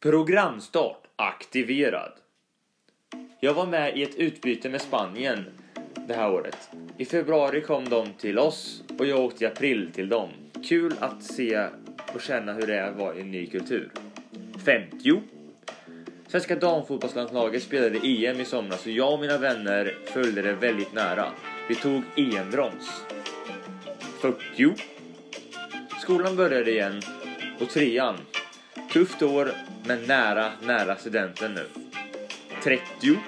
Programstart aktiverad. Jag var med i ett utbyte med Spanien det här året. I februari kom de till oss och jag åkte i april till dem. Kul att se och känna hur det är att vara i en ny kultur. 50. Svenska damfotbollslandslaget spelade EM i somras och jag och mina vänner följde det väldigt nära. Vi tog EM-brons. 40. Skolan började igen och trean. Tufft år, men nära, nära studenten nu. 30.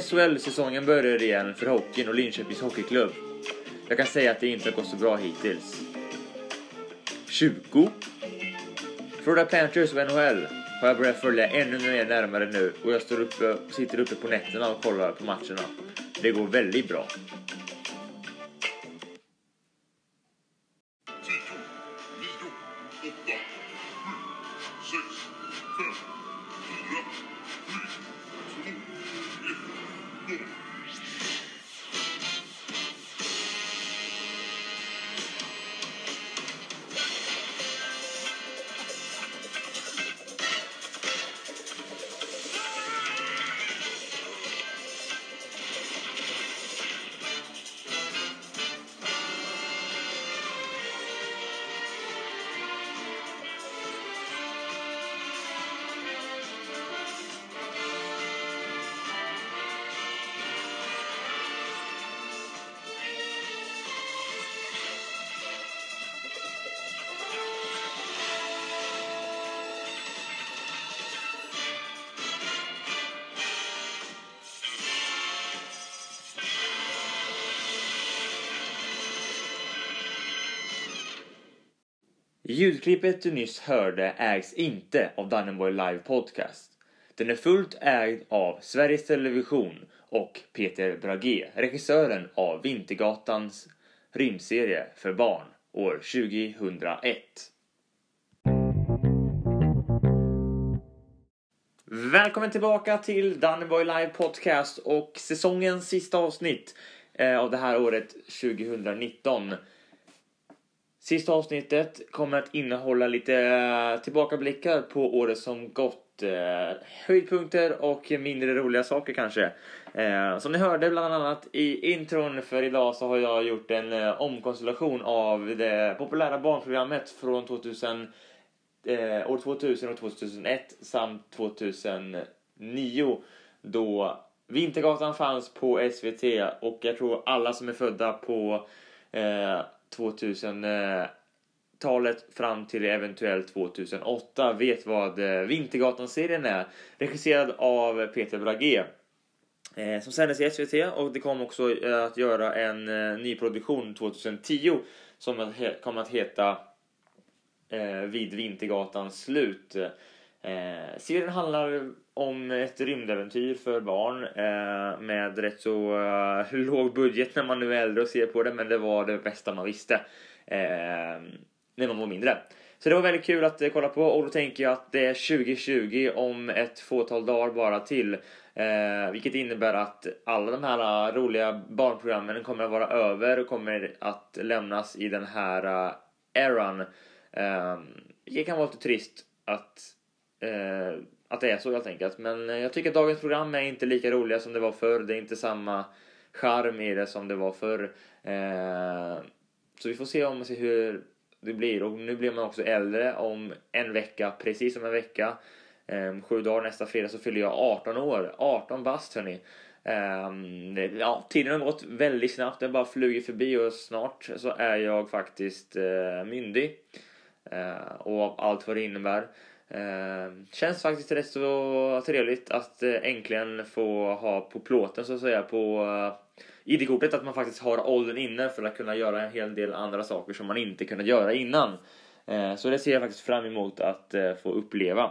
SHL-säsongen börjar igen för hockeyn och Linköpings Hockeyklubb. Jag kan säga att det inte har gått så bra hittills. 20. Florida Panthers och NHL har jag börjat följa ännu mer närmare nu och jag står uppe, sitter uppe på nätterna och kollar på matcherna. Det går väldigt bra. Ljudklippet du nyss hörde ägs inte av Dannenborg Live Podcast. Den är fullt ägd av Sveriges Television och Peter Brage, regissören av Vintergatans rymdserie för barn år 2001. Välkommen tillbaka till Danneboy Live Podcast och säsongens sista avsnitt eh, av det här året 2019. Sista avsnittet kommer att innehålla lite eh, tillbakablickar på året som gått. Eh, höjdpunkter och mindre roliga saker kanske. Eh, som ni hörde bland annat i intron för idag så har jag gjort en omkonstellation av det populära barnprogrammet från 2000, år 2000 och 2001 samt 2009 då Vintergatan fanns på SVT och jag tror alla som är födda på 2000-talet eh, fram till eventuellt 2008 vet vad eh, Vintergatan-serien är. Regisserad av Peter Brage. Eh, som sändes i SVT och det kom också att göra en ny produktion 2010 som kommer att heta Vid Vintergatans slut. Serien handlar om ett rymdäventyr för barn eh, med rätt så eh, låg budget när man nu är äldre och ser på det men det var det bästa man visste eh, när man var mindre. Så det var väldigt kul att eh, kolla på och då tänker jag att det är 2020 om ett fåtal dagar bara till. Eh, vilket innebär att alla de här eh, roliga barnprogrammen kommer att vara över och kommer att lämnas i den här uh, eran. Eh, det kan vara lite trist att, eh, att det är så helt enkelt. Men eh, jag tycker att dagens program är inte lika roliga som det var förr. Det är inte samma charm i det som det var förr. Eh, så vi får se om och se hur det blir. Och nu blir man också äldre om en vecka, precis om en vecka. Eh, sju dagar nästa fredag så fyller jag 18 år. 18 bast hörni. Eh, ja, tiden har gått väldigt snabbt. Den bara flugit förbi och snart så är jag faktiskt eh, myndig. Eh, och allt vad det innebär. Eh, känns faktiskt rätt så trevligt att eh, äntligen få ha på plåten så att säga på eh, ID-kortet att man faktiskt har åldern inne för att kunna göra en hel del andra saker som man inte kunnat göra innan. Eh, så det ser jag faktiskt fram emot att eh, få uppleva.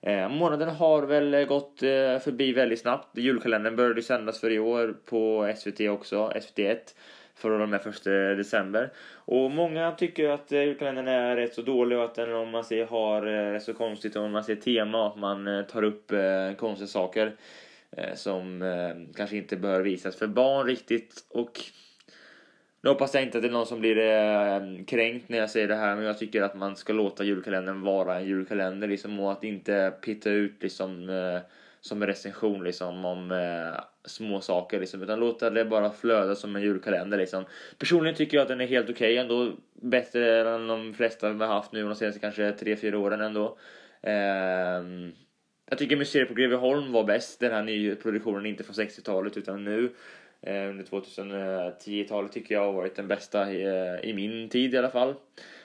Eh, månaden har väl gått eh, förbi väldigt snabbt. Julkalendern började sändas för i år på SVT också, SVT1 för och med första december. Och många tycker att eh, julkalendern är rätt så dålig och att den om man ser har eh, rätt så konstigt och om man ser tema att man eh, tar upp konstiga saker som kanske inte bör visas för barn riktigt och Nu hoppas jag inte att det är någon som blir eh, kränkt när jag säger det här, men jag tycker att man ska låta julkalendern vara en julkalender liksom och att inte pitta ut liksom eh, som en recension liksom om eh, små saker liksom, utan låta det bara flöda som en julkalender liksom. Personligen tycker jag att den är helt okej okay, ändå, bättre än de flesta vi har haft nu de senaste kanske 3-4 åren ändå. Eh, jag tycker Museet på Greveholm var bäst, den här nyproduktionen, inte från 60-talet utan nu. Eh, under 2010-talet tycker jag har varit den bästa i, eh, i min tid i alla fall.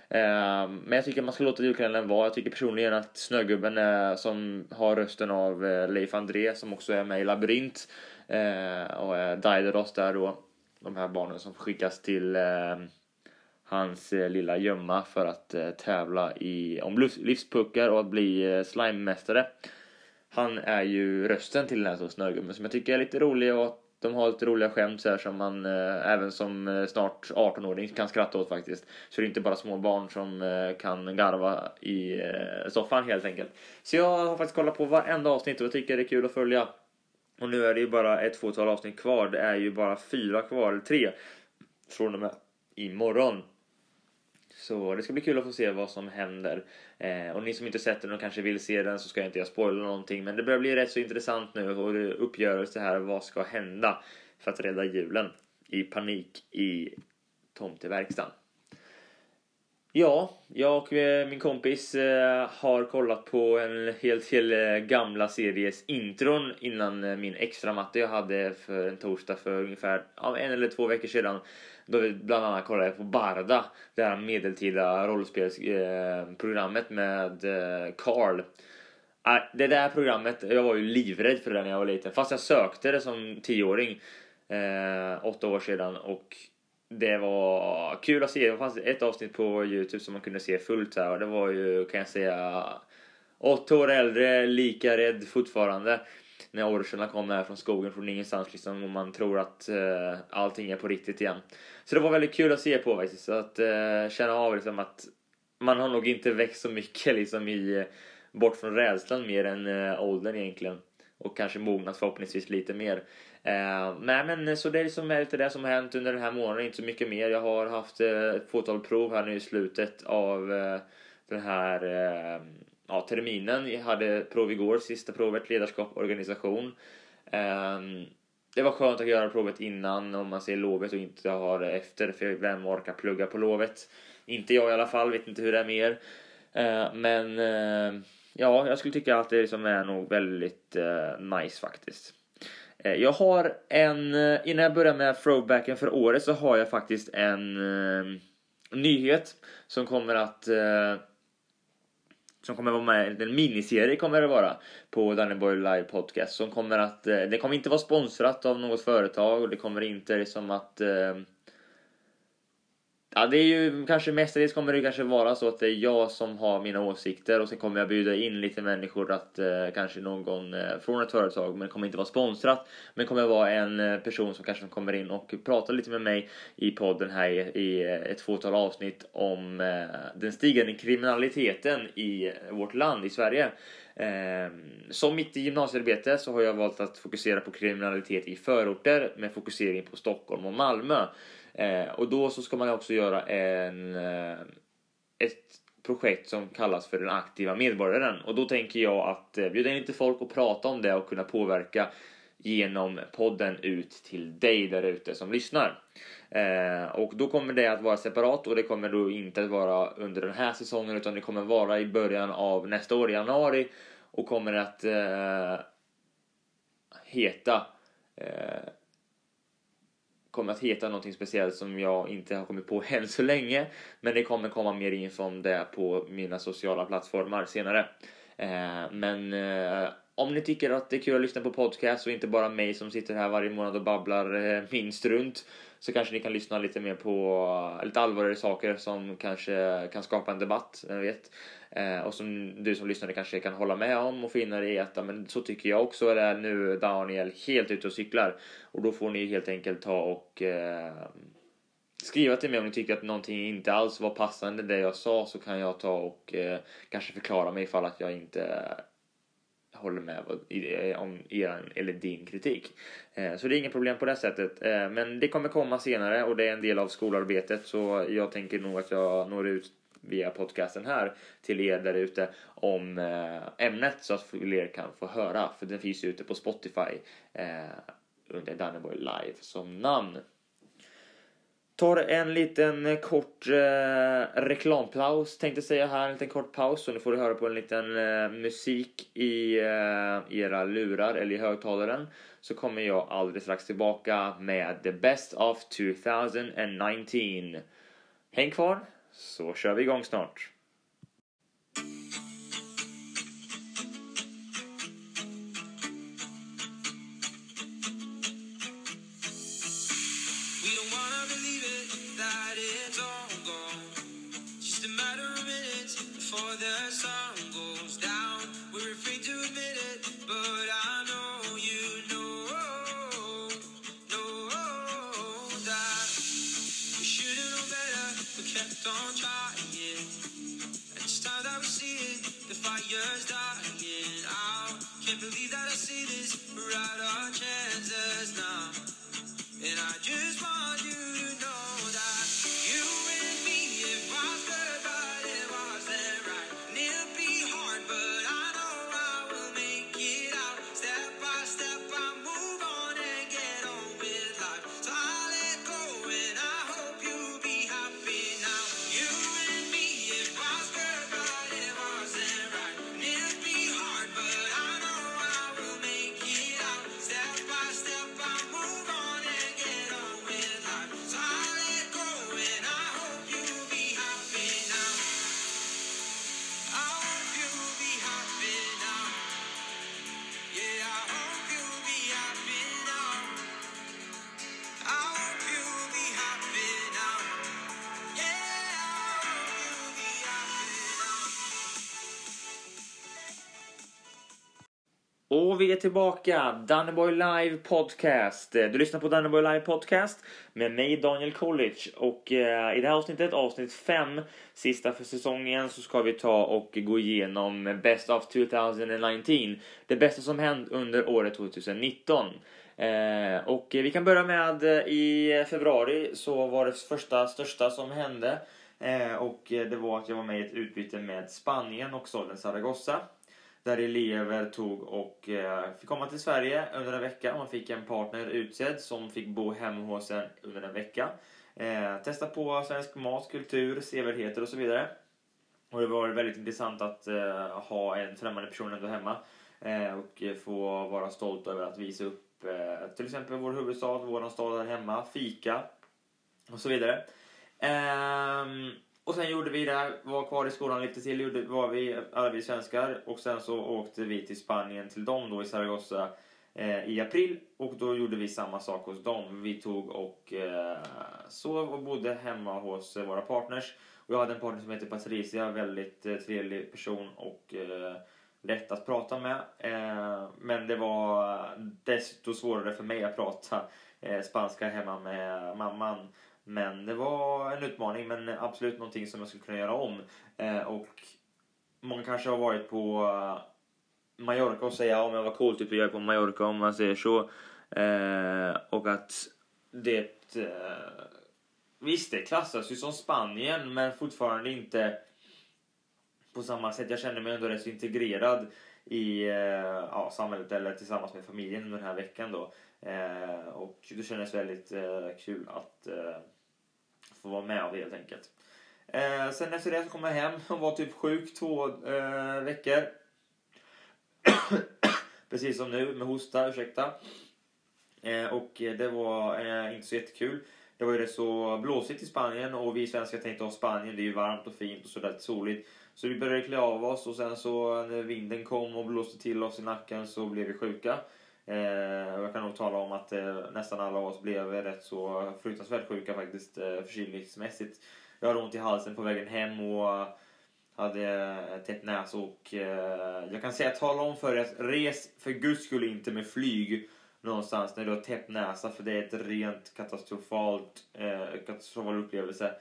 Eh, men jag tycker man ska låta julkalendern vara. Jag tycker personligen att Snögubben eh, som har rösten av eh, Leif André som också är med i Labyrint Eh, och eh, är Daidalos där då. De här barnen som skickas till eh, hans lilla gömma för att tävla i, om livspuckar och att bli slimemästare. Han är ju rösten till den här Snögubben som jag tycker är lite rolig och de har lite roliga skämt så här som man eh, även som eh, snart 18-åring kan skratta åt faktiskt. Så det är inte bara små barn som eh, kan garva i eh, soffan helt enkelt. Så jag har faktiskt kollat på varenda avsnitt och jag tycker det är kul att följa. Och nu är det ju bara ett fåtal avsnitt kvar. Det är ju bara fyra kvar, eller tre, från och med imorgon. Så det ska bli kul att få se vad som händer. Eh, och ni som inte sett den och kanske vill se den så ska jag inte jag spoila någonting. Men det börjar bli rätt så intressant nu och det uppgörelse här. Vad ska hända för att rädda julen i panik i tomteverkstan? Ja, jag och eh, min kompis eh, har kollat på en helt del eh, gamla series intron innan min extra matte jag hade för en torsdag för ungefär en eller två veckor sedan. Då vi bland annat kollade på Barda, det här medeltida rollspelsprogrammet med Carl. Äh, det där programmet, jag var ju livrädd för det när jag var liten. Fast jag sökte det som tioåring, åtta år sedan och det var kul att se. Det fanns ett avsnitt på Youtube som man kunde se fullt här och det var ju, kan jag säga, åtta år äldre, lika rädd fortfarande. När orcherna kommer här från skogen från ingenstans liksom och man tror att uh, allting är på riktigt igen. Så det var väldigt kul att se på faktiskt. Så att uh, känna av liksom att man har nog inte växt så mycket liksom i bort från rädslan mer än uh, åldern egentligen. Och kanske mognat förhoppningsvis lite mer. Eh, nej men så det är liksom lite det som har hänt under den här månaden, inte så mycket mer. Jag har haft eh, ett fåtal prov här nu i slutet av eh, den här eh, ja, terminen. Jag hade prov igår, sista provet, ledarskap och organisation. Eh, det var skönt att göra provet innan om man ser lovet och inte har det efter, för vem orkar plugga på lovet? Inte jag i alla fall, vet inte hur det är med er. Eh, men eh, ja, jag skulle tycka att det liksom är nog väldigt eh, nice faktiskt. Eh, jag har en, eh, innan jag börjar med throwbacken för året så har jag faktiskt en uh, nyhet som kommer att uh, som kommer vara med, en miniserie kommer det vara på Danneborg Live Podcast som kommer att, uh, det kommer inte vara sponsrat av något företag och det kommer inte liksom att Ja, det är ju kanske mestadels kommer det kanske vara så att det är jag som har mina åsikter och sen kommer jag bjuda in lite människor att eh, kanske någon eh, från ett företag men det kommer inte vara sponsrat men kommer vara en eh, person som kanske kommer in och pratar lite med mig i podden här i, i eh, ett fåtal avsnitt om eh, den stigande kriminaliteten i eh, vårt land, i Sverige. Ehm, som mitt i gymnasiearbete så har jag valt att fokusera på kriminalitet i förorter med fokusering på Stockholm och Malmö. Ehm, och då så ska man också göra en, eh, ett projekt som kallas för den aktiva medborgaren. Och då tänker jag att eh, bjuda in lite folk och prata om det och kunna påverka genom podden ut till dig där ute som lyssnar. Eh, och då kommer det att vara separat och det kommer då inte att vara under den här säsongen utan det kommer vara i början av nästa år, i januari. Och kommer att eh, heta eh, kommer att heta någonting speciellt som jag inte har kommit på än så länge. Men det kommer komma mer info om det på mina sociala plattformar senare. Eh, men eh, om ni tycker att det är kul att lyssna på podcast och inte bara mig som sitter här varje månad och babblar eh, minst runt så kanske ni kan lyssna lite mer på eh, lite allvarligare saker som kanske kan skapa en debatt, vem vet. Eh, och som du som lyssnare kanske kan hålla med om och finna det i att men så tycker jag också är nu Daniel helt ute och cyklar. Och då får ni helt enkelt ta och eh, skriva till mig om ni tycker att någonting inte alls var passande det jag sa så kan jag ta och eh, kanske förklara mig ifall att jag inte håller med eh, om er eller din kritik. Eh, så det är inget problem på det sättet. Eh, men det kommer komma senare och det är en del av skolarbetet så jag tänker nog att jag når ut via podcasten här till er där ute om ämnet så att fler kan få höra. För den finns ju ute på Spotify under Danneborg Live som namn. Tar en liten eh, kort eh, reklampaus tänkte jag säga här, en liten kort paus. Så nu får du höra på en liten eh, musik i eh, era lurar eller i högtalaren. Så kommer jag alldeles strax tillbaka med The Best of 2019. Häng kvar så kör vi igång snart. Vi är tillbaka, Dannyboy Live Podcast. Du lyssnar på Dannyboy Live Podcast med mig Daniel College och eh, i det här avsnittet, avsnitt 5, sista för säsongen, så ska vi ta och gå igenom Best of 2019. Det bästa som hänt under året 2019. Eh, och vi kan börja med eh, i februari så var det första största som hände eh, och eh, det var att jag var med i ett utbyte med Spanien och den Zaragoza där elever tog och eh, fick komma till Sverige under en vecka. Man fick en partner utsedd som fick bo hemma hos en under en vecka. Eh, testa på svensk mat, kultur, sevärdheter och så vidare. Och det var väldigt intressant att eh, ha en främmande person ändå hemma eh, och få vara stolt över att visa upp eh, till exempel vår huvudstad, vår stad här hemma, fika och så vidare. Ehm, och sen gjorde vi det här, var kvar i skolan lite till, gjorde, var vi alla vi svenskar och sen så åkte vi till Spanien till dem då i Zaragoza eh, i april och då gjorde vi samma sak hos dem. Vi tog och eh, sov och bodde hemma hos eh, våra partners. Och jag hade en partner som heter Patricia, väldigt eh, trevlig person och eh, lätt att prata med. Eh, men det var desto svårare för mig att prata eh, spanska hemma med mamman. Men det var en utmaning, men absolut någonting som jag skulle kunna göra om. Eh, och många kanske har varit på eh, Mallorca och säger ja men vad coolt typ jag är på Mallorca om man säger så. Eh, och att det... Eh, visst, det klassas ju som Spanien men fortfarande inte på samma sätt. Jag känner mig ändå rätt så integrerad i eh, ja, samhället eller tillsammans med familjen den här veckan då. Eh, och det kändes väldigt eh, kul att eh, få vara med av det helt enkelt. Eh, sen efter det så kom jag hem och var typ sjuk två eh, veckor. Precis som nu med hosta, ursäkta. Eh, och det var eh, inte så jättekul. Det var ju rätt så blåsigt i Spanien och vi svenskar tänkte att Spanien det är ju varmt och fint och sådär soligt. Så vi började klä av oss och sen så när vinden kom och blåste till oss i nacken så blev vi sjuka. Eh, jag kan nog tala om att eh, nästan alla av oss blev rätt så fruktansvärt sjuka faktiskt eh, förkylningsmässigt. Jag hade ont i halsen på vägen hem och hade eh, täppt näsa och jag kan säga tala om för er att res för guds skull inte med flyg någonstans när du har täppt näsa för det är ett rent katastrofalt eh, katastrofal upplevelse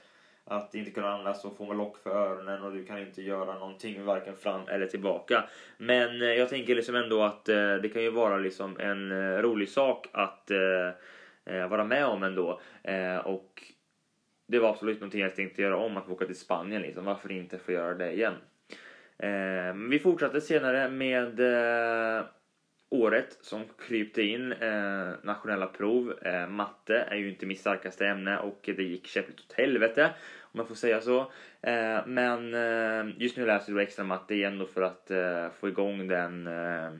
att inte kunna andas och få lock för öronen och du kan inte göra någonting varken fram eller tillbaka. Men eh, jag tänker liksom ändå att eh, det kan ju vara liksom en eh, rolig sak att vara med om ändå. Och det var absolut någonting jag tänkte göra om, att åka till Spanien liksom. Varför inte få göra det igen? Vi fortsatte senare med året som krypte in. Eh, nationella prov. Eh, matte är ju inte mitt starkaste ämne och det gick käppligt åt helvete om jag får säga så. Eh, men eh, just nu läser jag extra matte igen då för att eh, få igång den, eh,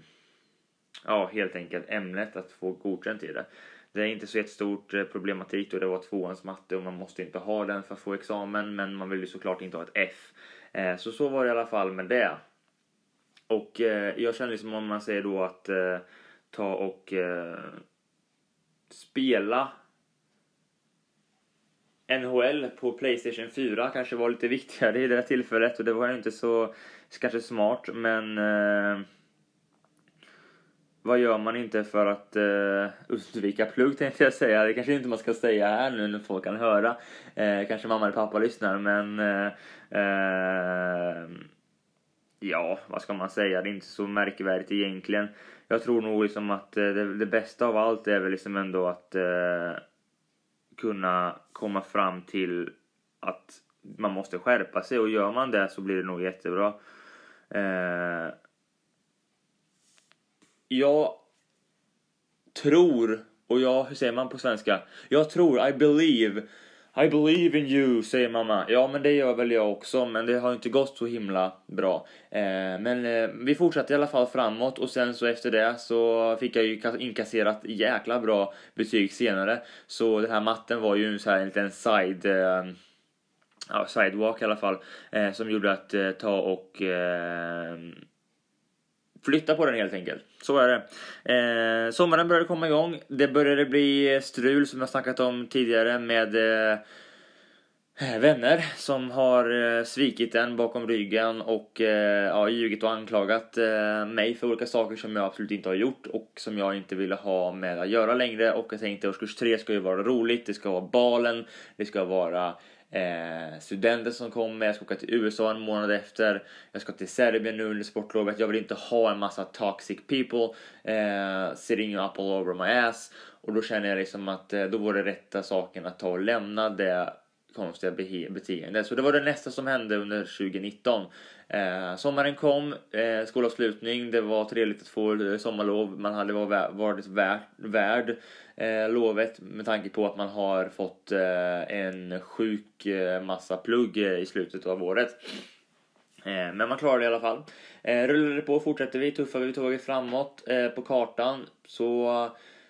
ja helt enkelt ämnet, att få godkänt i det. Det är inte så jättestort eh, problematik då det var tvåans matte och man måste inte ha den för att få examen men man vill ju såklart inte ha ett F. Eh, så så var det i alla fall med det. Och eh, jag känner liksom om man säger då att eh, ta och eh, spela NHL på Playstation 4 kanske var lite viktigare i det här tillfället och det var ju inte så kanske smart men eh, vad gör man inte för att eh, undvika plugg tänkte jag säga. Det kanske inte man ska säga här nu när folk kan höra. Eh, kanske mamma eller pappa lyssnar men eh, eh, ja, vad ska man säga? Det är inte så märkvärdigt egentligen. Jag tror nog liksom att eh, det, det bästa av allt är väl liksom ändå att eh, kunna komma fram till att man måste skärpa sig och gör man det så blir det nog jättebra. Eh, jag tror, och jag, hur säger man på svenska? Jag tror, I believe. I believe in you, säger mamma. Ja, men det gör väl jag också, men det har inte gått så himla bra. Eh, men eh, vi fortsatte i alla fall framåt och sen så efter det så fick jag ju inkasserat jäkla bra betyg senare. Så den här matten var ju en så här en liten side... Eh, ja, sidewalk i alla fall, eh, som gjorde att eh, ta och eh, flytta på den helt enkelt. Så är det. Eh, sommaren började komma igång. Det började bli strul som jag snackat om tidigare med eh, vänner som har eh, svikit en bakom ryggen och eh, ja, ljugit och anklagat eh, mig för olika saker som jag absolut inte har gjort och som jag inte ville ha med att göra längre och jag tänkte årskurs 3 ska ju vara roligt, det ska vara balen, det ska vara eh, studenter som kommer, jag ska åka till USA en månad efter, jag ska till Serbien nu under sportlovet, jag vill inte ha en massa toxic people eh, sitting up all over my ass och då känner jag liksom att eh, då var det rätta saken att ta och lämna det konstiga beteende. Så det var det nästa som hände under 2019. Eh, sommaren kom, eh, skolavslutning, det var trevligt att få eh, sommarlov. Man hade varit värd, värd eh, lovet med tanke på att man har fått eh, en sjuk eh, massa plugg eh, i slutet av året. Eh, men man klarar det i alla fall. Eh, det på, fortsätter vi, tuffar vi tåget framåt eh, på kartan så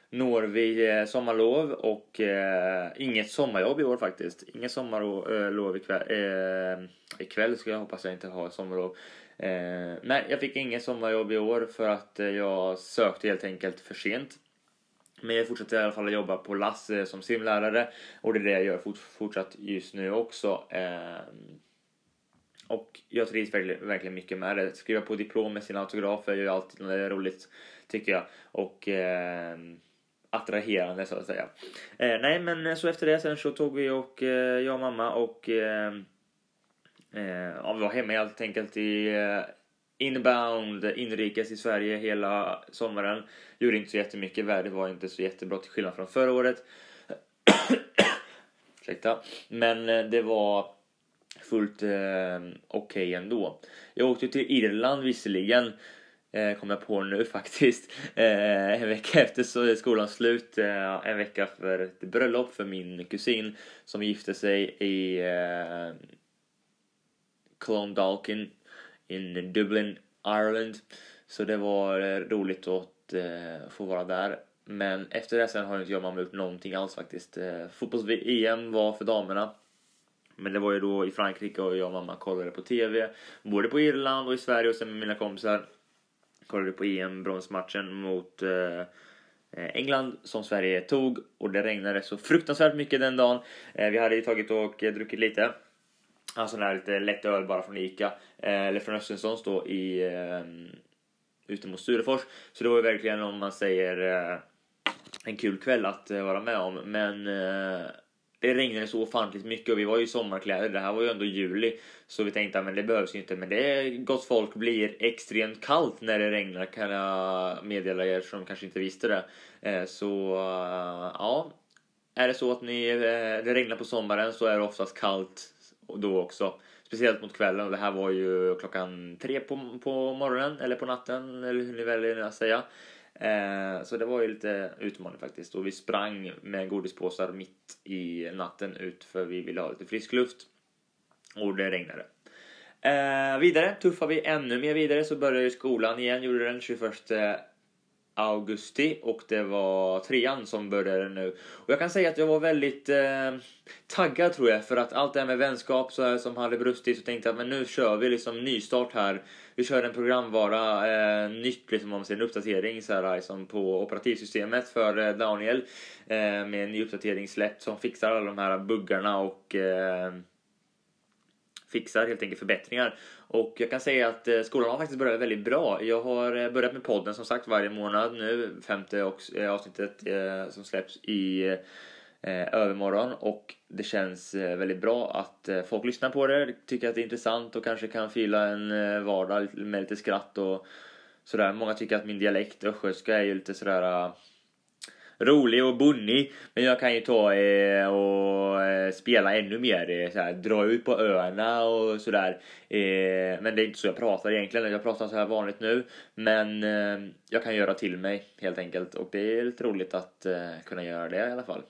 når vi eh, sommarlov och eh, inget sommarjobb i år faktiskt. Inget sommarlov eh, ikväll. Eh, ikväll ska jag hoppas jag inte ha sommarlov. Eh, nej, jag fick inget sommarjobb i år för att eh, jag sökte helt enkelt för sent. Men jag fortsätter i alla fall att jobba på LASS som simlärare och det är det jag gör fort, fortsatt just nu också. Eh, och jag trivs verkligen, verkligen mycket med det. Skriva på diplom med sina autografer är ju alltid roligt tycker jag. Och eh, attraherande så att säga. Eh, nej men så efter det sen så tog vi och eh, jag och mamma och ehm, eh, ja, vi var hemma helt enkelt i eh, inbound inrikes i Sverige hela sommaren. Gjorde inte så jättemycket, vädret var inte så jättebra till skillnad från förra året. Ursäkta. Men eh, det var fullt eh, okej okay ändå. Jag åkte till Irland visserligen eh, kom jag på nu faktiskt. Eh, en vecka efter skolans slut, eh, en vecka för ett bröllop för min kusin som gifte sig i eh, Clondalkin in Dublin, Ireland. Så det var eh, roligt att eh, få vara där. Men efter det sen har inte jag och mamma gjort någonting alls faktiskt. Eh, Fotbolls-EM var för damerna. Men det var ju då i Frankrike och jag och mamma kollade på TV. Både på Irland och i Sverige och sen med mina kompisar kollade på EM-bronsmatchen mot England som Sverige tog och det regnade så fruktansvärt mycket den dagen. Vi hade ju tagit och druckit lite. En sån där lite lätt öl bara från Ica. Eh, eller från Östenssons då i ehm, ute mot Sturefors. Så det var ju verkligen om man säger eh, en kul kväll att eh, vara med om. Men det regnade så ofantligt mycket och vi var ju i sommarkläder. Det här var ju ändå juli. Så vi tänkte att det behövs ju inte. Men det gott folk blir extremt kallt när det regnar kan jag meddela er som kanske inte visste det. Så ja, är det så att ni, det regnar på sommaren så är det oftast kallt då också. Speciellt mot kvällen och det här var ju klockan tre på, på morgonen eller på natten eller hur ni väljer att säga. Eh, så det var ju lite utmaning faktiskt och vi sprang med godispåsar mitt i natten ut för vi ville ha lite frisk luft. Och det regnade. Eh, vidare tuffar vi ännu mer vidare så började ju skolan igen, gjorde den 21 augusti och det var trean som började nu. Och jag kan säga att jag var väldigt eh, taggad tror jag för att allt det här med vänskap så här, som hade brustit så tänkte jag men nu kör vi liksom nystart här. Vi kör en programvara eh, nytt liksom om man säger en uppdatering så här, liksom på operativsystemet för eh, Daniel eh, med en ny uppdatering släppt som fixar alla de här buggarna och eh, fixar helt enkelt förbättringar. Och jag kan säga att eh, skolan har faktiskt börjat väldigt bra. Jag har eh, börjat med podden som sagt varje månad nu, femte eh, avsnittet som släpps i övermorgon och det känns väldigt bra att folk lyssnar på det, tycker att det är intressant och kanske kan fila en vardag med lite skratt och sådär. Många tycker att min dialekt östgötska är ju lite sådär rolig och bunnig. Men jag kan ju ta eh, och eh, spela ännu mer, eh, så här, dra ut på öarna och sådär. Eh, men det är inte så jag pratar egentligen. Jag pratar så här vanligt nu. Men eh, jag kan göra till mig helt enkelt. Och det är lite roligt att eh, kunna göra det i alla fall.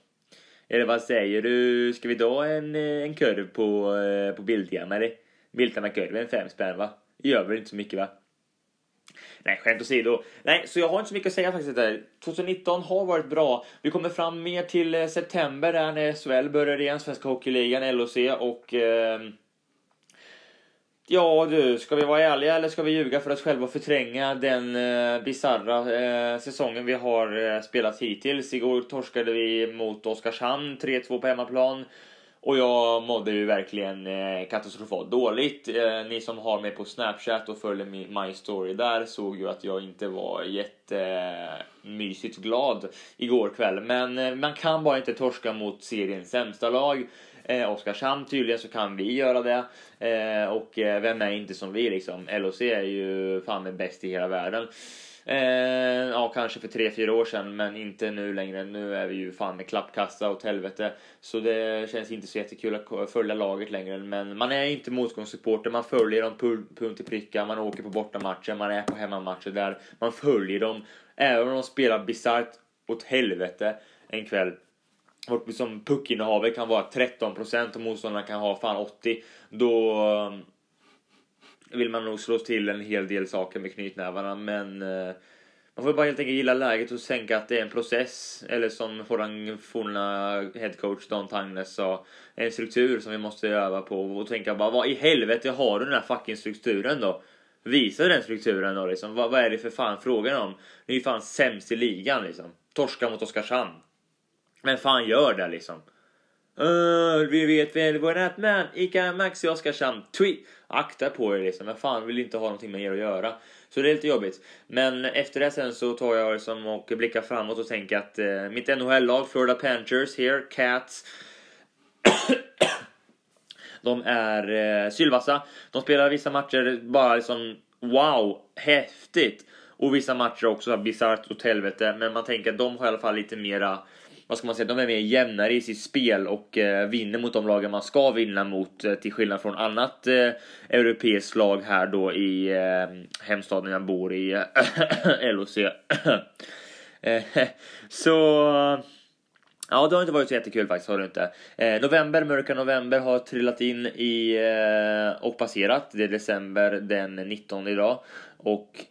Eller vad säger du? Ska vi ta en, eh, en kurv på, eh, på Biltema eller? Biltema-kurven, fem spänn va? Gör väl inte så mycket va? Nej, skämt åsido. Nej, så jag har inte så mycket att säga faktiskt där. 2019 har varit bra. Vi kommer fram mer till eh, september där när SHL börjar igen, Svenska Hockeyligan, LOC och... Eh, ja du, ska vi vara ärliga eller ska vi ljuga för oss själva och förtränga den eh, bizarra eh, säsongen vi har eh, spelat hittills? Igår torskade vi mot Oskarshamn 3-2 på hemmaplan. Och jag mådde ju verkligen eh, katastrofalt dåligt. Eh, ni som har mig på Snapchat och följer min, My Story där såg ju att jag inte var jättemysigt glad igår kväll. Men eh, man kan bara inte torska mot seriens sämsta lag. Eh, Oskarshamn tydligen så kan vi göra det. Och vem är inte som vi liksom? LOC är ju fan med bäst i hela världen. Eh, ja, kanske för tre fyra år sedan, men inte nu längre. Nu är vi ju fan med klappkassa åt helvete. Så det känns inte så jättekul att följa laget längre. Men man är inte motgångssupporter, man följer dem punkt i pricka. Man åker på bortamatcher, man är på hemmamatcher där. Man följer dem, även om de spelar bisarrt åt helvete en kväll. Och liksom puckinnehavet kan vara 13% och motståndarna kan ha fan 80. Då vill man nog slå till en hel del saker med knytnävarna men eh, man får bara helt enkelt gilla läget och tänka att det är en process eller som våran forna headcoach Don Tangnes sa en struktur som vi måste öva på och tänka bara vad i helvete har du den här fucking strukturen då? Visa den strukturen då liksom. Vad, vad är det för fan frågan om? Ni är ju fan sämst i ligan liksom. Torska mot Oskarshamn. Men fan gör det liksom. Uh, vi vet väl vårat man, Ica Maxi Oskarshamn. Tweet akta på er liksom. Jag fan vill inte ha någonting med er att göra. Så det är lite jobbigt. Men efter det sen så tar jag liksom och blickar framåt och tänker att eh, mitt NHL-lag, Florida Panthers here, Cats. de är eh, sylvassa. De spelar vissa matcher bara liksom wow, häftigt. Och vissa matcher också bisarrt åt helvete. Men man tänker att de har i alla fall lite mera vad ska man säga, de är mer jämnare i sitt spel och eh, vinner mot de lagen man ska vinna mot eh, till skillnad från annat eh, europeiskt lag här då i eh, hemstaden jag bor i, eh, LOC. Eh, så Ja, det har inte varit så jättekul faktiskt, har det inte. Eh, november, mörka november har trillat in i eh, och passerat. Det är december den 19 idag. Och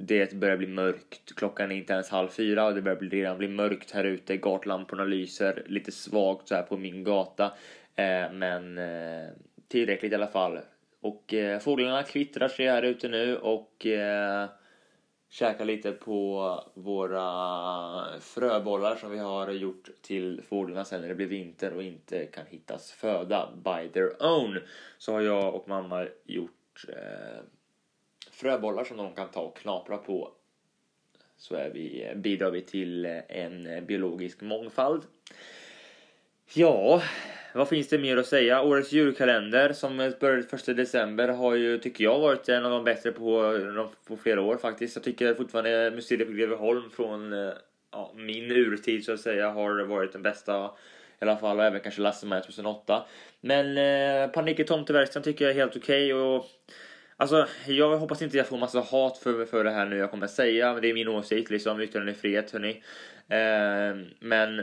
det börjar bli mörkt. Klockan är inte ens halv fyra och det börjar bli, redan bli mörkt här ute. Gatlamporna lyser lite svagt så här på min gata. Eh, men eh, tillräckligt i alla fall. Och eh, fåglarna kvittrar sig här ute nu och eh, käkar lite på våra fröbollar som vi har gjort till fåglarna sen när det blir vinter och inte kan hittas föda by their own. Så har jag och mamma gjort eh, fröbollar som de kan ta och knapra på så är vi, bidrar vi till en biologisk mångfald. Ja, vad finns det mer att säga? Årets julkalender som började 1 december har ju, tycker jag, varit en av de bättre på, på flera år faktiskt. Jag tycker fortfarande Mysteriet på Greveholm från ja, min urtid så att säga har varit den bästa i alla fall och även kanske Lasse 2008. Men eh, Panik i tomteverkstan tycker jag är helt okej okay och Alltså, jag hoppas inte jag får massa hat för, för det här nu jag kommer säga, men det är min åsikt liksom, yttrandefrihet hörni. Eh, men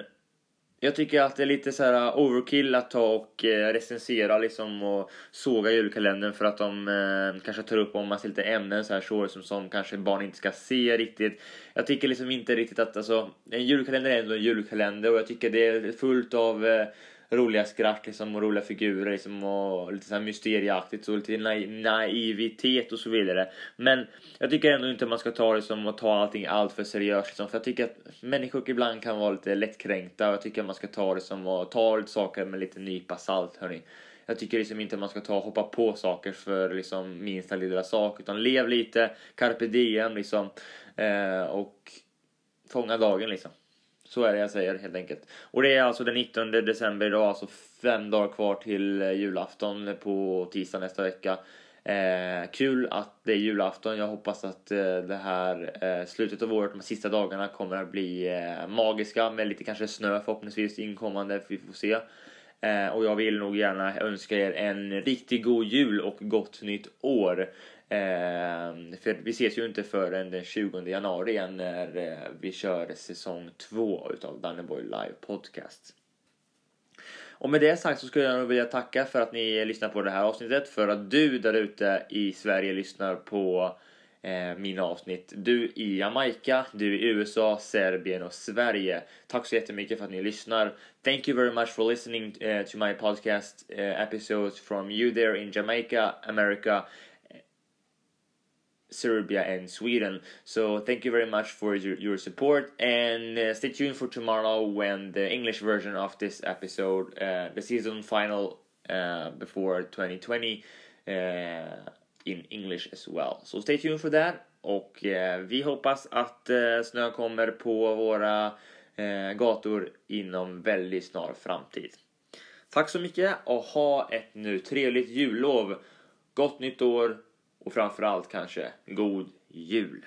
jag tycker att det är lite så här uh, overkill att ta och eh, recensera liksom och såga julkalendern för att de eh, kanske tar upp om massa lite ämnen så här så som, som kanske barn inte ska se riktigt. Jag tycker liksom inte riktigt att alltså en julkalender är ändå en julkalender och jag tycker det är fullt av eh, roliga skratt liksom, och roliga figurer liksom, och lite så här mysterieaktigt och lite naivitet och så vidare. Men jag tycker ändå inte man ska ta det som att ta allting allt för seriöst. Liksom, för jag tycker att människor ibland kan vara lite lättkränkta och jag tycker att man ska ta det som att ta lite saker med lite nypa salt. Hörni. Jag tycker liksom inte man ska ta och hoppa på saker för liksom minsta lilla sak utan lev lite, carpe diem liksom eh, och fånga dagen liksom. Så är det jag säger helt enkelt. Och det är alltså den 19 december idag, alltså fem dagar kvar till eh, julafton på tisdag nästa vecka. Eh, kul att det är julafton. Jag hoppas att eh, det här eh, slutet av året, de sista dagarna kommer att bli eh, magiska med lite kanske snö förhoppningsvis inkommande. Vi får se. Eh, och jag vill nog gärna önska er en riktigt god jul och gott nytt år. Eh, för vi ses ju inte förrän den 20 januari igen när eh, vi kör säsong 2 utav Danneborg Live Podcast. Och med det sagt så skulle jag vilja tacka för att ni lyssnar på det här avsnittet, för att du där ute i Sverige lyssnar på eh, mina avsnitt. Du i Jamaica, du i USA, Serbien och Sverige. Tack så jättemycket för att ni lyssnar. Thank you very much for listening uh, to my podcast uh, episodes from you there in Jamaica, America Serbia and Sweden. So thank you very much for your, your support and uh, stay tuned for tomorrow when the English version of this episode, uh, the season final uh, before 2020 uh, in English as well. So stay tuned for that och uh, vi hoppas att uh, snö kommer på våra uh, gator inom väldigt snar framtid. Tack så mycket och ha ett nu trevligt jullov. Gott nytt år och framförallt kanske God Jul!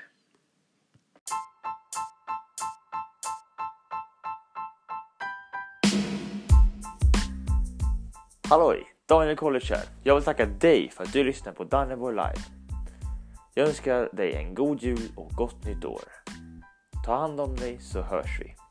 Halloj! Daniel College här. Jag vill tacka dig för att du lyssnar på Danneborg Live. Jag önskar dig en god jul och gott nytt år. Ta hand om dig så hörs vi.